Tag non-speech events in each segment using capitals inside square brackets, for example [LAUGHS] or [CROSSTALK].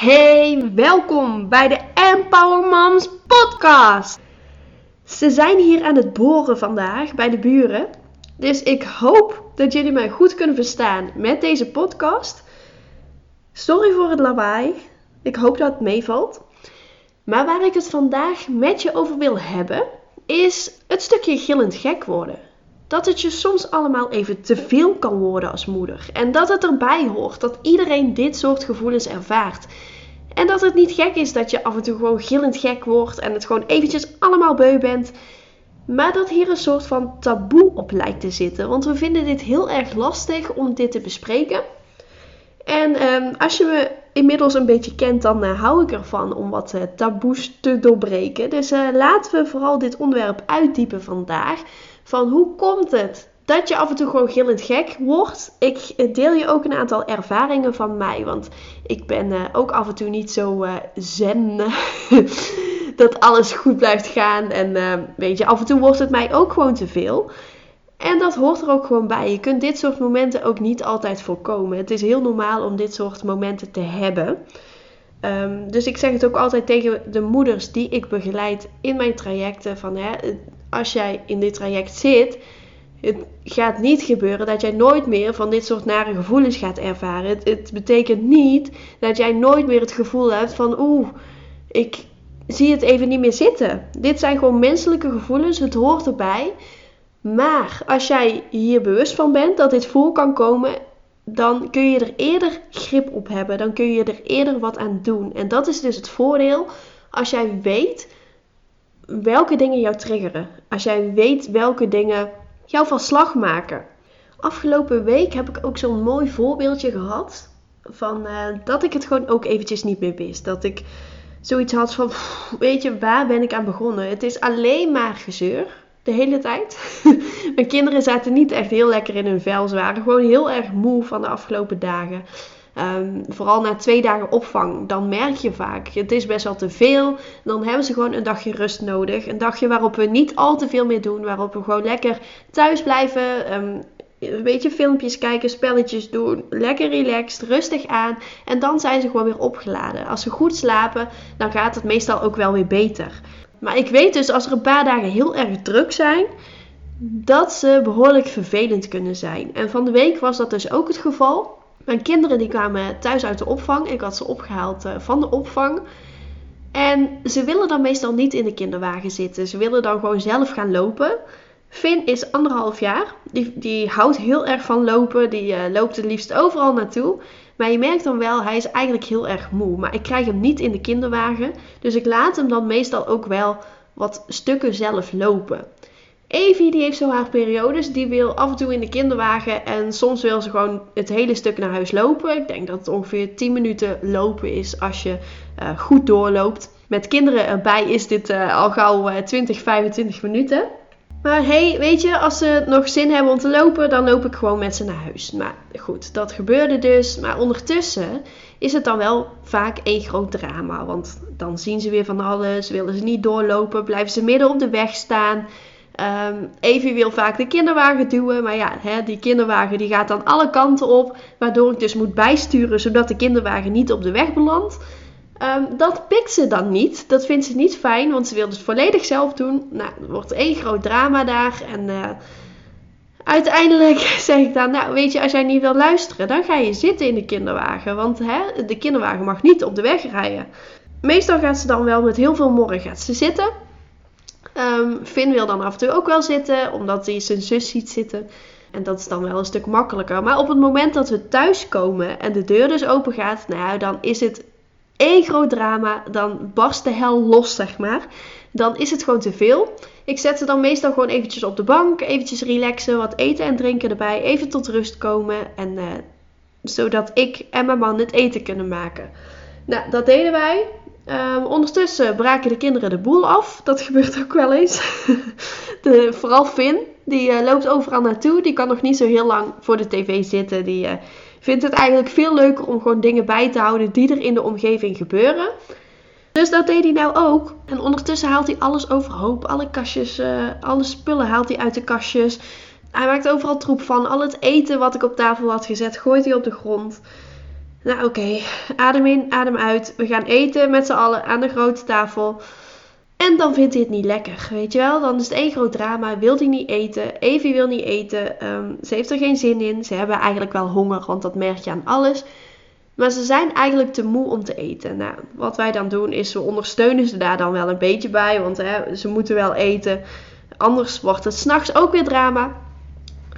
Hey, welkom bij de Empower Moms podcast. Ze zijn hier aan het boren vandaag bij de buren. Dus ik hoop dat jullie mij goed kunnen verstaan met deze podcast. Sorry voor het lawaai. Ik hoop dat het meevalt. Maar waar ik het vandaag met je over wil hebben, is het stukje gillend gek worden. Dat het je soms allemaal even te veel kan worden als moeder. En dat het erbij hoort dat iedereen dit soort gevoelens ervaart. En dat het niet gek is dat je af en toe gewoon gillend gek wordt en het gewoon eventjes allemaal beu bent. Maar dat hier een soort van taboe op lijkt te zitten. Want we vinden dit heel erg lastig om dit te bespreken. En ehm, als je me inmiddels een beetje kent, dan uh, hou ik ervan om wat uh, taboes te doorbreken. Dus uh, laten we vooral dit onderwerp uitdiepen vandaag. Van hoe komt het dat je af en toe gewoon gillend gek wordt? Ik deel je ook een aantal ervaringen van mij. Want ik ben ook af en toe niet zo zen [LAUGHS] dat alles goed blijft gaan. En weet je, af en toe wordt het mij ook gewoon te veel. En dat hoort er ook gewoon bij. Je kunt dit soort momenten ook niet altijd voorkomen. Het is heel normaal om dit soort momenten te hebben. Um, dus ik zeg het ook altijd tegen de moeders die ik begeleid in mijn trajecten: van hè, als jij in dit traject zit, het gaat niet gebeuren dat jij nooit meer van dit soort nare gevoelens gaat ervaren. Het, betekent niet dat jij nooit meer het gevoel hebt van oeh, ik zie het even niet meer zitten. Dit zijn gewoon menselijke gevoelens, het hoort erbij. Maar als jij hier bewust van bent dat dit voor kan komen, dan kun je er eerder grip op hebben. Dan kun je er eerder wat aan doen. En dat is dus het voordeel als jij weet welke dingen jou triggeren. Als jij weet welke dingen jou van slag maken. Afgelopen week heb ik ook zo'n mooi voorbeeldje gehad. Van uh, dat ik het gewoon ook eventjes niet meer wist. Dat ik zoiets had van, weet je, waar ben ik aan begonnen? Het is alleen maar gezeur de hele tijd. [LAUGHS] Mijn kinderen zaten niet echt heel lekker in hun vel. Ze waren gewoon heel erg moe van de afgelopen dagen. Um, vooral na twee dagen opvang, dan merk je vaak, het is best wel te veel. Dan hebben ze gewoon een dagje rust nodig. Een dagje waarop we niet al te veel meer doen. Waarop we gewoon lekker thuis blijven. Um, een beetje filmpjes kijken, spelletjes doen. Lekker relaxed, rustig aan. En dan zijn ze gewoon weer opgeladen. Als ze goed slapen, dan gaat het meestal ook wel weer beter. Maar ik weet dus als er een paar dagen heel erg druk zijn, dat ze behoorlijk vervelend kunnen zijn. En van de week was dat dus ook het geval. Mijn kinderen die kwamen thuis uit de opvang. Ik had ze opgehaald uh, van de opvang. En ze willen dan meestal niet in de kinderwagen zitten. Ze willen dan gewoon zelf gaan lopen. Finn is anderhalf jaar. Die, die houdt heel erg van lopen. Die uh, loopt het liefst overal naartoe. Maar je merkt dan wel, hij is eigenlijk heel erg moe. Maar ik krijg hem niet in de kinderwagen. Dus ik laat hem dan meestal ook wel wat stukken zelf lopen. Evie die heeft zo haar periodes. Die wil af en toe in de kinderwagen. En soms wil ze gewoon het hele stuk naar huis lopen. Ik denk dat het ongeveer 10 minuten lopen is als je uh, goed doorloopt. Met kinderen erbij is dit uh, al gauw uh, 20, 25 minuten. Maar hey, weet je, als ze nog zin hebben om te lopen, dan loop ik gewoon met ze naar huis. Maar goed, dat gebeurde dus. Maar ondertussen is het dan wel vaak één groot drama. Want dan zien ze weer van alles, willen ze niet doorlopen, blijven ze midden op de weg staan. Um, Evie wil vaak de kinderwagen duwen, maar ja, hè, die kinderwagen die gaat dan alle kanten op. Waardoor ik dus moet bijsturen, zodat de kinderwagen niet op de weg belandt. Um, dat pikt ze dan niet. Dat vindt ze niet fijn, want ze wil het volledig zelf doen. Nou, er wordt één groot drama daar. En uh, uiteindelijk [LAUGHS] zeg ik dan, nou weet je, als jij niet wil luisteren, dan ga je zitten in de kinderwagen. Want hè, de kinderwagen mag niet op de weg rijden. Meestal gaat ze dan wel met heel veel morgen gaat ze zitten. Um, Finn wil dan af en toe ook wel zitten, omdat hij zijn zus ziet zitten. En dat is dan wel een stuk makkelijker. Maar op het moment dat we thuis komen en de deur dus open gaat, nou dan is het één groot drama, dan barst de hel los, zeg maar. Dan is het gewoon te veel. Ik zet ze dan meestal gewoon eventjes op de bank, eventjes relaxen, wat eten en drinken erbij, even tot rust komen. En uh, zodat ik en mijn man het eten kunnen maken. Nou, dat deden wij. Um, ondertussen braken de kinderen de boel af. Dat [LAUGHS] gebeurt ook wel eens. [LAUGHS] de, vooral Finn, die uh, loopt overal naartoe. Die kan nog niet zo heel lang voor de tv zitten. Die uh, vindt het eigenlijk veel leuker om gewoon dingen bij te houden die er in de omgeving gebeuren. Dus dat deed hij nou ook. En ondertussen haalt hij alles overhoop. Alle kastjes, uh, alle spullen haalt hij uit de kastjes. Hij maakt overal troep van. Al het eten wat ik op tafel had gezet, gooit hij op de grond. Nou oké, adem in, adem uit. We gaan eten met z'n allen aan de grote tafel. En dan vindt hij het niet lekker, weet je wel? Dan is het één groot drama. Wil hij niet eten? Evie wil niet eten. Ehm, ze heeft er geen zin in. Ze hebben eigenlijk wel honger, want dat merk je aan alles. Maar ze zijn eigenlijk te moe om te eten. Nou, wat wij dan doen is, we ondersteunen ze daar dan wel een beetje bij. Want hè, ze moeten wel eten. Anders wordt het s'nachts ook weer drama.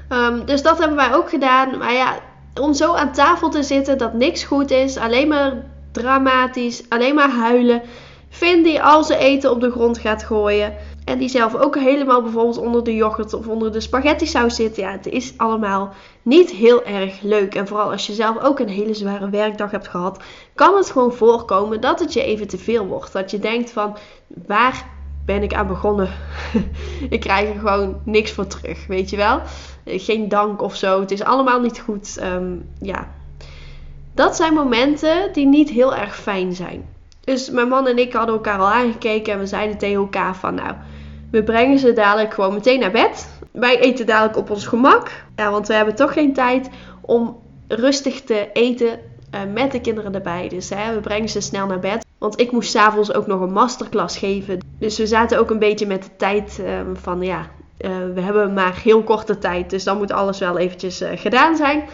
Ehm, dus dat hebben wij ook gedaan. Maar ja, om zo aan tafel te zitten dat niks goed is. Alleen maar dramatisch. Alleen maar huilen. Finn die al zijn eten op de grond gaat gooien. En die zelf ook helemaal bijvoorbeeld onder de yoghurt of onder de spaghetti saus zit. Ja, het is allemaal niet heel erg leuk. En vooral als je zelf ook een hele zware werkdag hebt gehad, kan het gewoon voorkomen dat het je even te veel wordt. Dat je denkt van, waar ben ik aan begonnen? [LAUGHS] ik krijg er gewoon niks voor terug, weet je wel? Geen dank of zo. Het is allemaal niet goed. Ehm, ja. Dat zijn momenten die niet heel erg fijn zijn. Dus mijn man en ik hadden elkaar al aangekeken en we zeiden tegen elkaar van nou, we brengen ze dadelijk gewoon meteen naar bed. Wij eten dadelijk op ons gemak. Ja, want we hebben toch geen tijd om rustig te eten uh, met de kinderen erbij. Dus hè, we brengen ze snel naar bed. Want ik moest s'avonds ook nog een masterclass geven. Dus we zaten ook een beetje met de tijd uh, van ja, uh, we hebben maar heel korte tijd. Dus dan moet alles wel eventjes eh, gedaan zijn.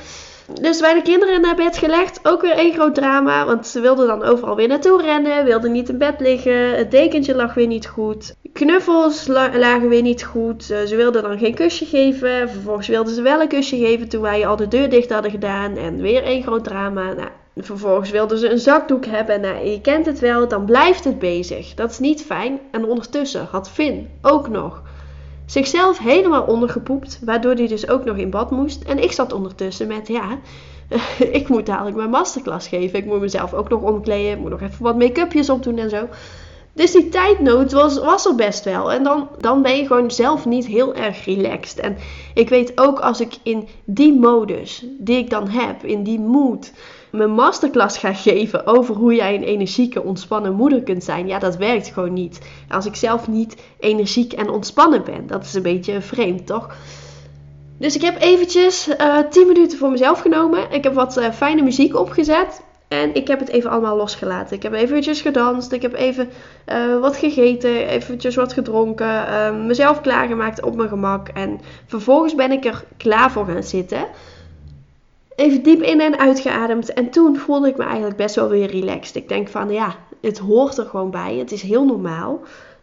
Dus bij de kinderen naar bed gelegd. Ook weer één groot drama. Want ze wilden dan overal weer naartoe rennen. Wilden niet in bed liggen. Het dekentje lag weer niet goed. Knuffels lagen weer niet goed. Uh, ze wilden dan geen kusje geven. Vervolgens wilden ze wel een kusje geven toen wij al de deur dicht hadden gedaan. En weer één groot drama. Nou, vervolgens wilden ze een zakdoek hebben. Nou, je kent het wel. Dan blijft het bezig. Dat is niet fijn. En ondertussen had Finn ook nog zichzelf helemaal ondergepoept, waardoor hij dus ook nog in bad moest. En ik zat ondertussen met, ja, [LAUGHS] ik moet dadelijk mijn masterclass geven. Ik moet mezelf ook nog omkleden, ik moet nog even wat make-upjes opdoen en zo. Dus die tijdnood was, was er best wel. En dan, dan ben je gewoon zelf niet heel erg relaxed. En ik weet ook als ik in die modus die ik dan heb, in die mood, mijn masterclass ga geven over hoe jij een energieke, ontspannen moeder kunt zijn. Ja, dat werkt gewoon niet. Als ik zelf niet energiek en ontspannen ben. Dat is een beetje vreemd, toch? Dus ik heb eventjes uh, eh, 10 minuten voor mezelf genomen. Ik heb wat uh, fijne muziek opgezet. En ik heb het even allemaal losgelaten. Ik heb eventjes gedanst. Ik heb even uh, wat gegeten. Eventjes wat gedronken. mezelf klaargemaakt op mijn gemak. En vervolgens ben ik er klaar voor gaan zitten even diep in en uitgeademd. En toen voelde ik me eigenlijk best wel weer relaxed. Ik denk van ja, het hoort er gewoon bij. Het is heel normaal.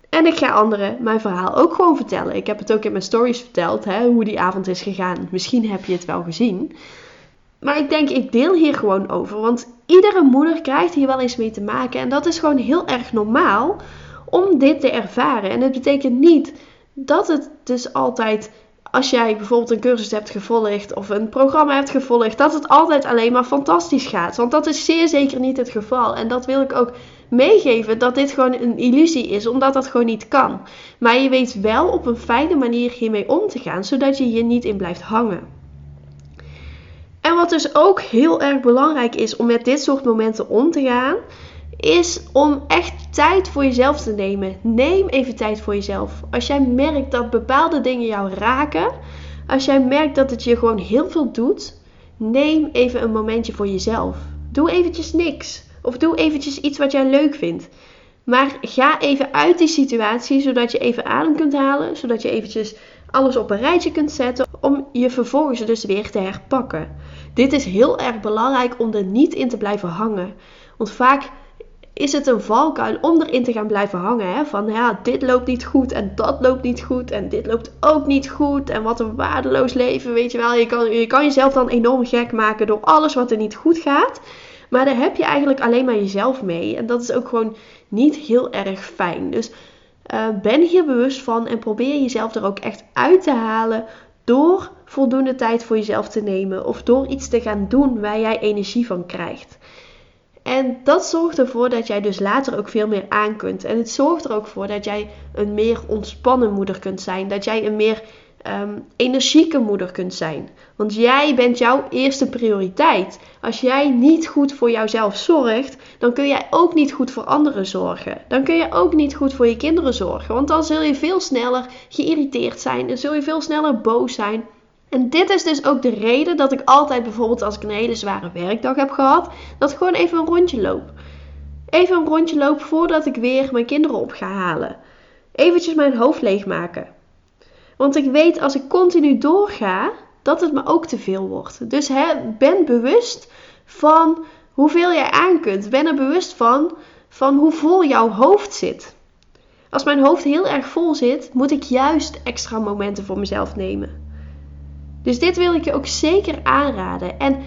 En ik ga anderen mijn verhaal ook gewoon vertellen. Ik heb het ook in mijn stories verteld, hè, hoe die avond is gegaan. Misschien heb je het wel gezien. Maar ik denk, ik deel hier gewoon over. Want iedere moeder krijgt hier wel eens mee te maken. En dat is gewoon heel erg normaal om dit te ervaren. En het betekent niet dat het dus altijd als jij bijvoorbeeld een cursus hebt gevolgd of een programma hebt gevolgd, dat het altijd alleen maar fantastisch gaat. Want dat is zeer zeker niet het geval. En dat wil ik ook meegeven dat dit gewoon een illusie is, omdat dat gewoon niet kan. Maar je weet wel op een fijne manier hiermee om te gaan, zodat je hier niet in blijft hangen. En wat dus ook heel erg belangrijk is om met dit soort momenten om te gaan, is om echt tijd voor jezelf te nemen. Neem even tijd voor jezelf. Als jij merkt dat bepaalde dingen jou raken, als jij merkt dat het je gewoon heel veel doet, neem even een momentje voor jezelf. Doe eventjes niks. Of doe eventjes iets wat jij leuk vindt. Maar ga even uit die situatie, zodat je even adem kunt halen. Zodat je eventjes alles op een rijtje kunt zetten. Om je vervolgens dus weer te herpakken. Dit is heel erg belangrijk om er niet in te blijven hangen. Want vaak is het een valkuil om erin te gaan blijven hangen. Van ja, dit loopt niet goed en dat loopt niet goed en dit loopt ook niet goed. En wat een waardeloos leven, weet je wel. Je kan, je kan jezelf dan enorm gek maken door alles wat er niet goed gaat. Maar daar heb je eigenlijk alleen maar jezelf mee. En dat is ook gewoon niet heel erg fijn. Dus uh, ben hier bewust van en probeer jezelf er ook echt uit te halen door voldoende tijd voor jezelf te nemen of door iets te gaan doen waar jij energie van krijgt. En dat zorgt ervoor dat jij dus later ook veel meer aan kunt. En het zorgt er ook voor dat jij een meer ontspannen moeder kunt zijn. Dat jij een meer um, energieke moeder kunt zijn. Want jij bent jouw eerste prioriteit. Als jij niet goed voor jouzelf zorgt, dan kun jij ook niet goed voor anderen zorgen. Dan kun je ook niet goed voor je kinderen zorgen. Want dan zul je veel sneller geïrriteerd zijn en zul je veel sneller boos zijn. En dit is dus ook de reden dat ik altijd bijvoorbeeld als ik een hele zware werkdag heb gehad, dat ik gewoon even een rondje loop. Even een rondje loop voordat ik weer mijn kinderen op ga halen. Eventjes mijn hoofd leegmaken. Want ik weet als ik continu doorga, dat het me ook te veel wordt. Dus hè, ben bewust van hoeveel jij aan kunt. Ben er bewust van, van hoe vol jouw hoofd zit. Als mijn hoofd heel erg vol zit, moet ik juist extra momenten voor mezelf nemen. Dus dit wil ik je ook zeker aanraden. En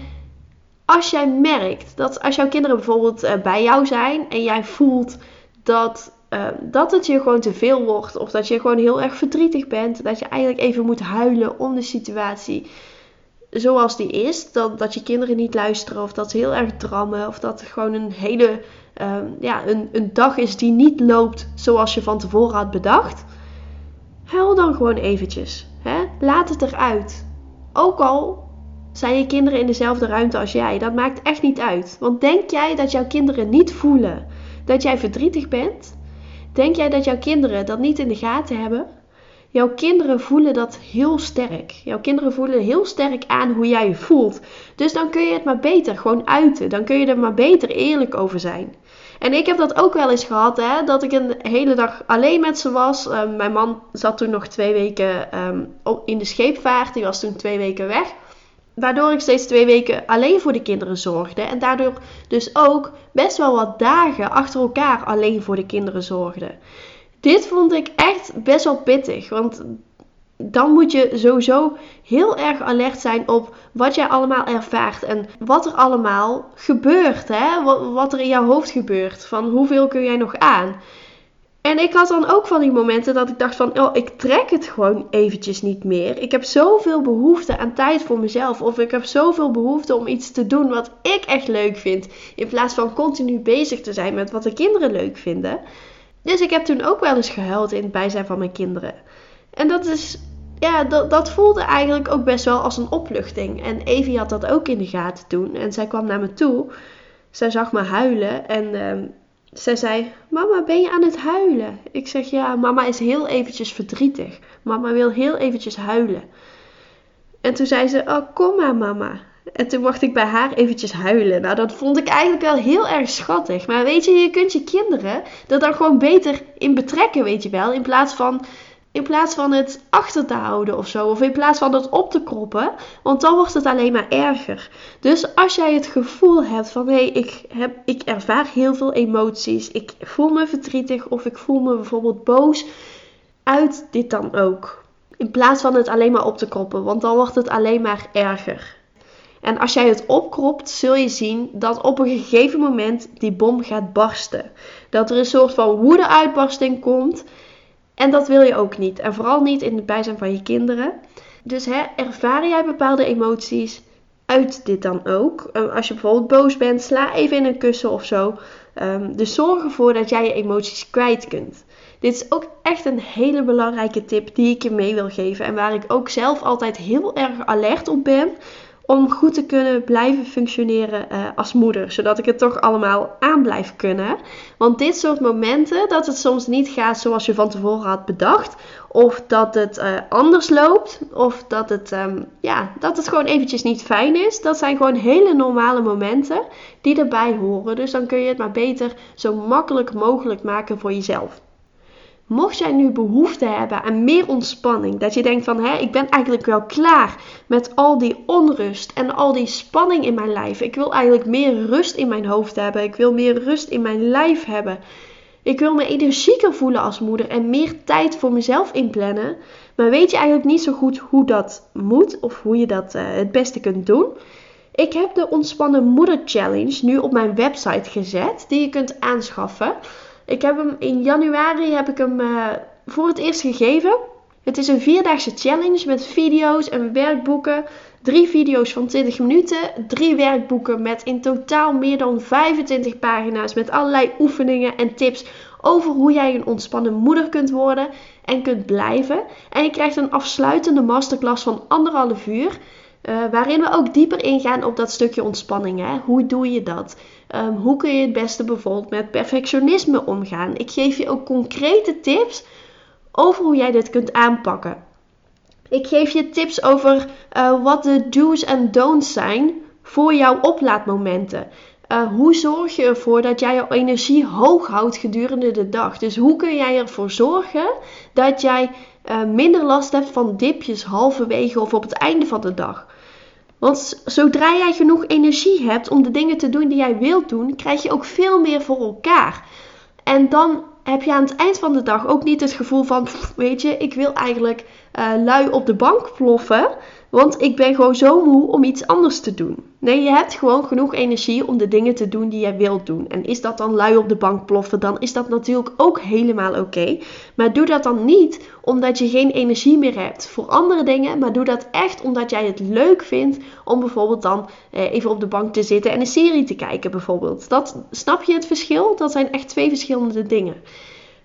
als jij merkt dat als jouw kinderen bijvoorbeeld uh, bij jou zijn en jij voelt dat, uh, dat het je gewoon te veel wordt, of dat je gewoon heel erg verdrietig bent, dat je eigenlijk even moet huilen om de situatie zoals die is, dat, dat je kinderen niet luisteren, of dat ze heel erg drammen, of dat het gewoon een hele uh, ja, een, een dag is die niet loopt zoals je van tevoren had bedacht. Huil dan gewoon eventjes. Hè? Laat het eruit. Ook al zijn je kinderen in dezelfde ruimte als jij, dat maakt echt niet uit. Want denk jij dat jouw kinderen niet voelen dat jij verdrietig bent? Denk jij dat jouw kinderen dat niet in de gaten hebben? Jouw kinderen voelen dat heel sterk. Jouw kinderen voelen heel sterk aan hoe jij je voelt. Dus dan kun je het maar beter gewoon uiten. Dan kun je er maar beter eerlijk over zijn. En ik heb dat ook wel eens gehad, hè, dat ik een hele dag alleen met ze was. Uh, mijn man zat toen nog twee weken um, in de scheepvaart, die was toen twee weken weg. Waardoor ik steeds twee weken alleen voor de kinderen zorgde. En daardoor dus ook best wel wat dagen achter elkaar alleen voor de kinderen zorgde. Dit vond ik echt best wel pittig. Want dan moet je sowieso heel erg alert zijn op wat jij allemaal ervaart en wat er allemaal gebeurt. Hè? Wat, er in jouw hoofd gebeurt. Van hoeveel kun jij nog aan? En ik had dan ook van die momenten dat ik dacht van, oh, ik trek het gewoon eventjes niet meer. Ik heb zoveel behoefte aan tijd voor mezelf. Of ik heb zoveel behoefte om iets te doen wat ik echt leuk vind. In plaats van continu bezig te zijn met wat de kinderen leuk vinden. Dus ik heb toen ook wel eens gehuild in het bijzijn van mijn kinderen. En dat is, ja, dat, dat voelde eigenlijk ook best wel als een opluchting. En Evie had dat ook in de gaten toen. En zij kwam naar me toe. Zij zag me huilen en uh, zij zei: Mama, ben je aan het huilen? Ik zeg: Ja, mama is heel eventjes verdrietig. Mama wil heel eventjes huilen. En toen zei ze: Oh, kom maar, mama. En toen mocht ik bij haar eventjes huilen. Nou, dat vond ik eigenlijk wel heel erg schattig. Maar weet je, je kunt je kinderen er dan gewoon beter in betrekken, weet je wel. In plaats van, in plaats van het achter te houden of zo. Of in plaats van het op te kroppen. Want dan wordt het alleen maar erger. Dus als jij het gevoel hebt van, hé, hey, ik, heb, ik ervaar heel veel emoties. Ik voel me verdrietig of ik voel me bijvoorbeeld boos. Uit dit dan ook. In plaats van het alleen maar op te kroppen. Want dan wordt het alleen maar erger. En als jij het opkropt, zul je zien dat op een gegeven moment die bom gaat barsten. Dat er een soort van woede-uitbarsting komt. En dat wil je ook niet. En vooral niet in het bijzijn van je kinderen. Dus hè, ervaar jij bepaalde emoties, uit dit dan ook. Uh, als je bijvoorbeeld boos bent, sla even in een kussen of zo. Um, dus zorg ervoor dat jij je emoties kwijt kunt. Dit is ook echt een hele belangrijke tip die ik je mee wil geven. En waar ik ook zelf altijd heel erg alert op ben om goed te kunnen blijven functioneren uh, als moeder. Zodat ik het toch allemaal aan blijf kunnen. Want dit soort momenten, dat het soms niet gaat zoals je van tevoren had bedacht. Of dat het uh, anders loopt. Of dat het, um, ja, dat het gewoon eventjes niet fijn is. Dat zijn gewoon hele normale momenten die erbij horen. Dus dan kun je het maar beter zo makkelijk mogelijk maken voor jezelf. Mocht jij nu behoefte hebben aan meer ontspanning, dat je denkt van hé, ik ben eigenlijk wel klaar met al die onrust en al die spanning in mijn lijf. Ik wil eigenlijk meer rust in mijn hoofd hebben. Ik wil meer rust in mijn lijf hebben. Ik wil me energieker voelen als moeder en meer tijd voor mezelf inplannen. Maar weet je eigenlijk niet zo goed hoe dat moet of hoe je dat uh, het beste kunt doen? Ik heb de Ontspannen Moeder Challenge nu op mijn website gezet, die je kunt aanschaffen. Ik heb hem in januari heb ik hem uh, voor het eerst gegeven. Het is een vierdaagse challenge met video's en werkboeken. Drie video's van 20 minuten. Drie werkboeken met in totaal meer dan 25 pagina's. Met allerlei oefeningen en tips over hoe jij een ontspannen moeder kunt worden en kunt blijven. En je krijgt een afsluitende masterclass van anderhalf uur. Uh, waarin we ook dieper ingaan op dat stukje ontspanning. Hè? Hoe doe je dat? Um, hoe kun je het beste bijvoorbeeld met perfectionisme omgaan? Ik geef je ook concrete tips over hoe jij dit kunt aanpakken. Ik geef je tips over uh, wat de do's en don'ts zijn voor jouw oplaadmomenten. Uh, hoe zorg je ervoor dat jij jouw energie hoog houdt gedurende de dag? Dus hoe kun jij ervoor zorgen dat jij uh, minder last hebt van dipjes halverwege of op het einde van de dag? Want zodra jij genoeg energie hebt om de dingen te doen die jij wilt doen, krijg je ook veel meer voor elkaar. En dan heb je aan het eind van de dag ook niet het gevoel van, weet je, ik wil eigenlijk uh, lui op de bank ploffen. Want ik ben gewoon zo moe om iets anders te doen. Nee, je hebt gewoon genoeg energie om de dingen te doen die jij wilt doen. En is dat dan lui op de bank ploffen, dan is dat natuurlijk ook helemaal oké. Maar doe dat dan niet omdat je geen energie meer hebt voor andere dingen. Maar doe dat echt omdat jij het leuk vindt om bijvoorbeeld dan eh, even op de bank te zitten en een serie te kijken bijvoorbeeld. Dat, snap je het verschil? Dat zijn echt twee verschillende dingen.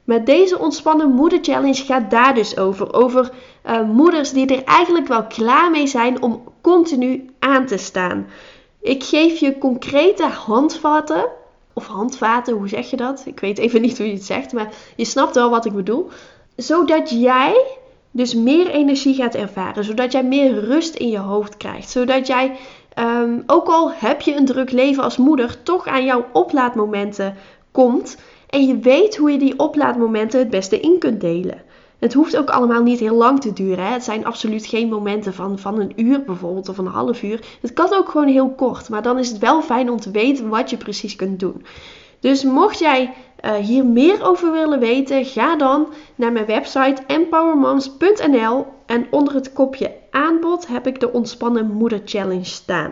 Met deze ontspannen moeder challenge gaat daar dus over. Over uh, moeders die er eigenlijk wel klaar mee zijn om continu aan te staan. Ik geef je concrete handvatten. Of handvaten, hoe zeg je dat? Ik weet even niet hoe je het zegt, maar je snapt wel wat ik bedoel. Zodat jij dus meer energie gaat ervaren. Zodat jij meer rust in je hoofd krijgt. Zodat jij, um, ook al heb je een druk leven als moeder, toch aan jouw oplaadmomenten komt. En je weet hoe je die oplaadmomenten het beste in kunt delen. Het hoeft ook allemaal niet heel lang te duren. Hè? Het zijn absoluut geen momenten van, van een uur bijvoorbeeld of een half uur. Het kan ook gewoon heel kort. Maar dan is het wel fijn om te weten wat je precies kunt doen. Dus mocht jij uh, hier meer over willen weten, ga dan naar mijn website empowermoms.nl en onder het kopje aanbod heb ik de Ontspannen Moeder Challenge staan.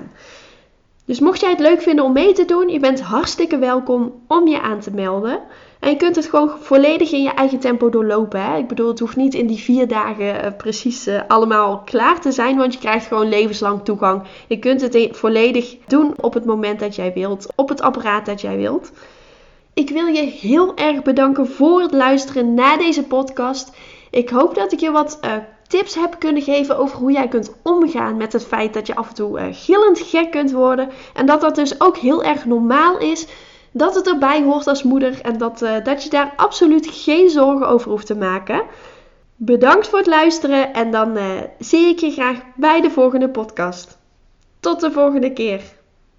Dus mocht jij het leuk vinden om mee te doen, je bent hartstikke welkom om je aan te melden. En je kunt het gewoon volledig in je eigen tempo doorlopen. Hè? Ik bedoel, het hoeft niet in die vier dagen uh, precies uh, allemaal klaar te zijn, want je krijgt gewoon levenslang toegang. Je kunt het volledig doen op het moment dat jij wilt, op het apparaat dat jij wilt. Ik wil je heel erg bedanken voor het luisteren naar deze podcast. Ik hoop dat ik je wat uh, tips heb kunnen geven over hoe jij kunt omgaan met het feit dat je af en toe uh, gillend gek kunt worden. En dat dat dus ook heel erg normaal is. Dat het erbij hoort als moeder en dat, uh, dat je daar absoluut geen zorgen over hoeft te maken. Bedankt voor het luisteren en dan uh, zie ik je graag bij de volgende podcast. Tot de volgende keer.